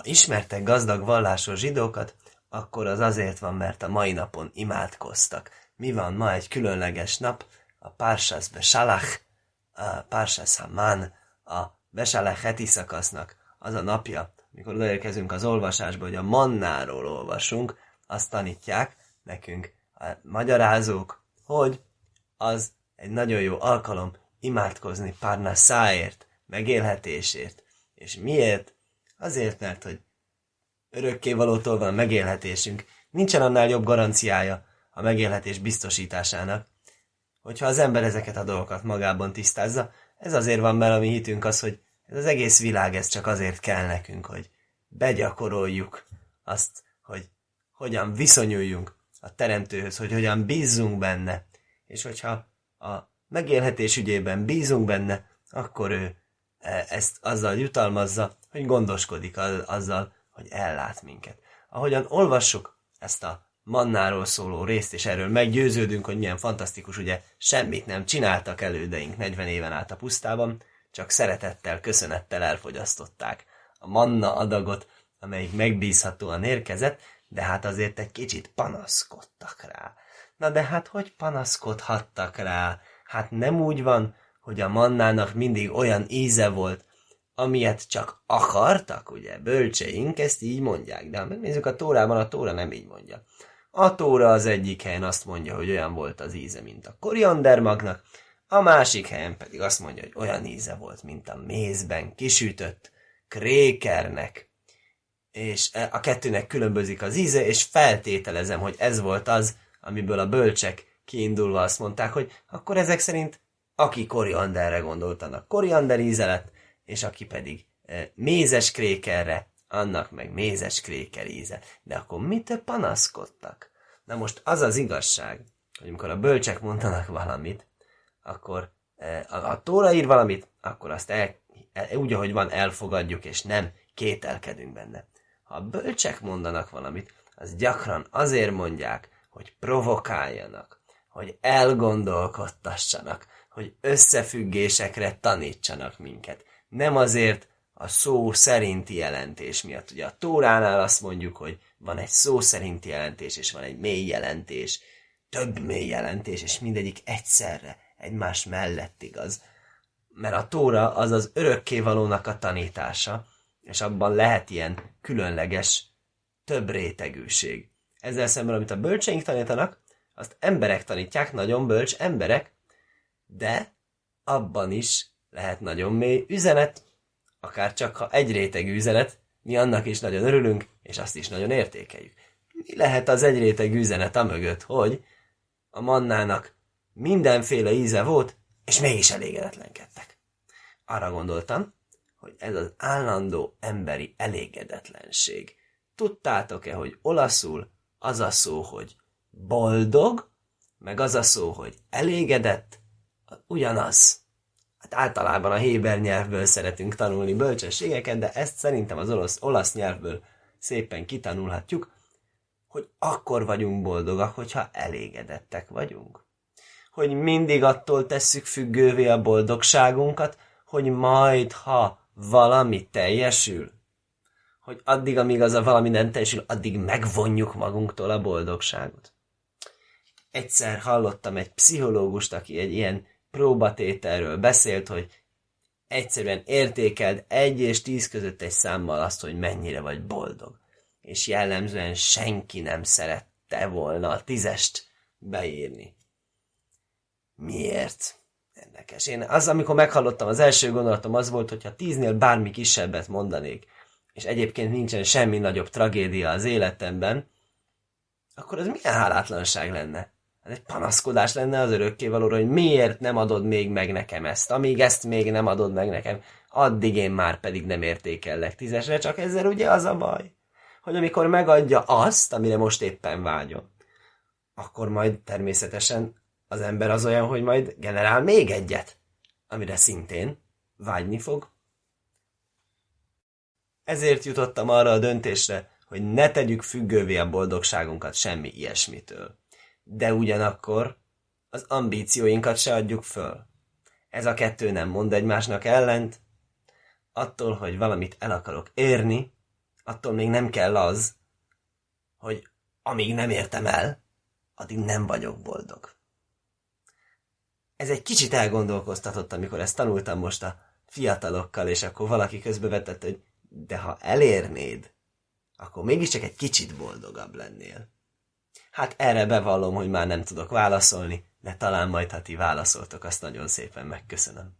Ha ismertek gazdag vallásos zsidókat, akkor az azért van, mert a mai napon imádkoztak. Mi van ma egy különleges nap? A Pársas Besalach, a Pársas Haman, a Besalach heti szakasznak az a napja, mikor odaérkezünk az olvasásba, hogy a mannáról olvasunk, azt tanítják nekünk a magyarázók, hogy az egy nagyon jó alkalom imádkozni száért, megélhetésért. És miért? Azért, mert hogy örökkévalótól van megélhetésünk. Nincsen annál jobb garanciája a megélhetés biztosításának, hogyha az ember ezeket a dolgokat magában tisztázza. Ez azért van, mert a mi hitünk az, hogy ez az egész világ, ez csak azért kell nekünk, hogy begyakoroljuk azt, hogy hogyan viszonyuljunk a teremtőhöz, hogy hogyan bízzunk benne, és hogyha a megélhetés ügyében bízunk benne, akkor ő ezt azzal jutalmazza, hogy gondoskodik azzal, hogy ellát minket. Ahogyan olvassuk ezt a mannáról szóló részt, és erről meggyőződünk, hogy milyen fantasztikus, ugye semmit nem csináltak elődeink 40 éven át a pusztában, csak szeretettel, köszönettel elfogyasztották a manna adagot, amelyik megbízhatóan érkezett, de hát azért egy kicsit panaszkodtak rá. Na de hát hogy panaszkodhattak rá? Hát nem úgy van, hogy a mannának mindig olyan íze volt, amilyet csak akartak, ugye, bölcseink ezt így mondják, de ha megnézzük a Tórában, a Tóra nem így mondja. A Tóra az egyik helyen azt mondja, hogy olyan volt az íze, mint a koriandermagnak, a másik helyen pedig azt mondja, hogy olyan íze volt, mint a mézben kisütött krékernek. És e, a kettőnek különbözik az íze, és feltételezem, hogy ez volt az, amiből a bölcsek kiindulva azt mondták, hogy akkor ezek szerint aki korianderre gondoltanak, koriander íze és aki pedig e, mézes krékerre, annak meg mézes kréker íze. De akkor mit panaszkodtak? Na most az az igazság, hogy amikor a bölcsek mondanak valamit, akkor e, a Tóra ír valamit, akkor azt el, el, úgy, ahogy van, elfogadjuk, és nem kételkedünk benne. Ha a bölcsek mondanak valamit, az gyakran azért mondják, hogy provokáljanak, hogy elgondolkodtassanak, hogy összefüggésekre tanítsanak minket. Nem azért a szó szerinti jelentés miatt. Ugye a Tóránál azt mondjuk, hogy van egy szó szerinti jelentés, és van egy mély jelentés, több mély jelentés, és mindegyik egyszerre, egymás mellett igaz. Mert a Tóra az az örökkévalónak a tanítása, és abban lehet ilyen különleges, több rétegűség. Ezzel szemben, amit a bölcseink tanítanak, azt emberek tanítják, nagyon bölcs emberek, de abban is lehet nagyon mély üzenet, akár csak ha egy rétegű üzenet, mi annak is nagyon örülünk, és azt is nagyon értékeljük. Mi lehet az egy rétegű üzenet a mögött, hogy a mannának mindenféle íze volt, és mégis elégedetlenkedtek. Arra gondoltam, hogy ez az állandó emberi elégedetlenség. Tudtátok-e, hogy olaszul az a szó, hogy boldog, meg az a szó, hogy elégedett, ugyanaz. Hát általában a héber nyelvből szeretünk tanulni bölcsességeket, de ezt szerintem az olasz, olasz nyelvből szépen kitanulhatjuk, hogy akkor vagyunk boldogak, hogyha elégedettek vagyunk. Hogy mindig attól tesszük függővé a boldogságunkat, hogy majd, ha valami teljesül, hogy addig, amíg az a valami nem teljesül, addig megvonjuk magunktól a boldogságot. Egyszer hallottam egy pszichológust, aki egy ilyen próbatételről beszélt, hogy egyszerűen értékeld egy és tíz között egy számmal azt, hogy mennyire vagy boldog. És jellemzően senki nem szerette volna a tízest beírni. Miért? Érdekes. Én az, amikor meghallottam, az első gondolatom az volt, hogyha tíznél bármi kisebbet mondanék, és egyébként nincsen semmi nagyobb tragédia az életemben, akkor az milyen hálátlanság lenne? Ez egy panaszkodás lenne az örökkévalóra, hogy miért nem adod még meg nekem ezt, amíg ezt még nem adod meg nekem, addig én már pedig nem értékellek tízesre, csak ezzel ugye az a baj, hogy amikor megadja azt, amire most éppen vágyom, akkor majd természetesen az ember az olyan, hogy majd generál még egyet, amire szintén vágyni fog. Ezért jutottam arra a döntésre, hogy ne tegyük függővé a boldogságunkat semmi ilyesmitől de ugyanakkor az ambícióinkat se adjuk föl. Ez a kettő nem mond egymásnak ellent, attól, hogy valamit el akarok érni, attól még nem kell az, hogy amíg nem értem el, addig nem vagyok boldog. Ez egy kicsit elgondolkoztatott, amikor ezt tanultam most a fiatalokkal, és akkor valaki közbevetett, hogy de ha elérnéd, akkor mégiscsak egy kicsit boldogabb lennél. Hát erre bevallom, hogy már nem tudok válaszolni, de talán majd, ha ti válaszoltok, azt nagyon szépen megköszönöm.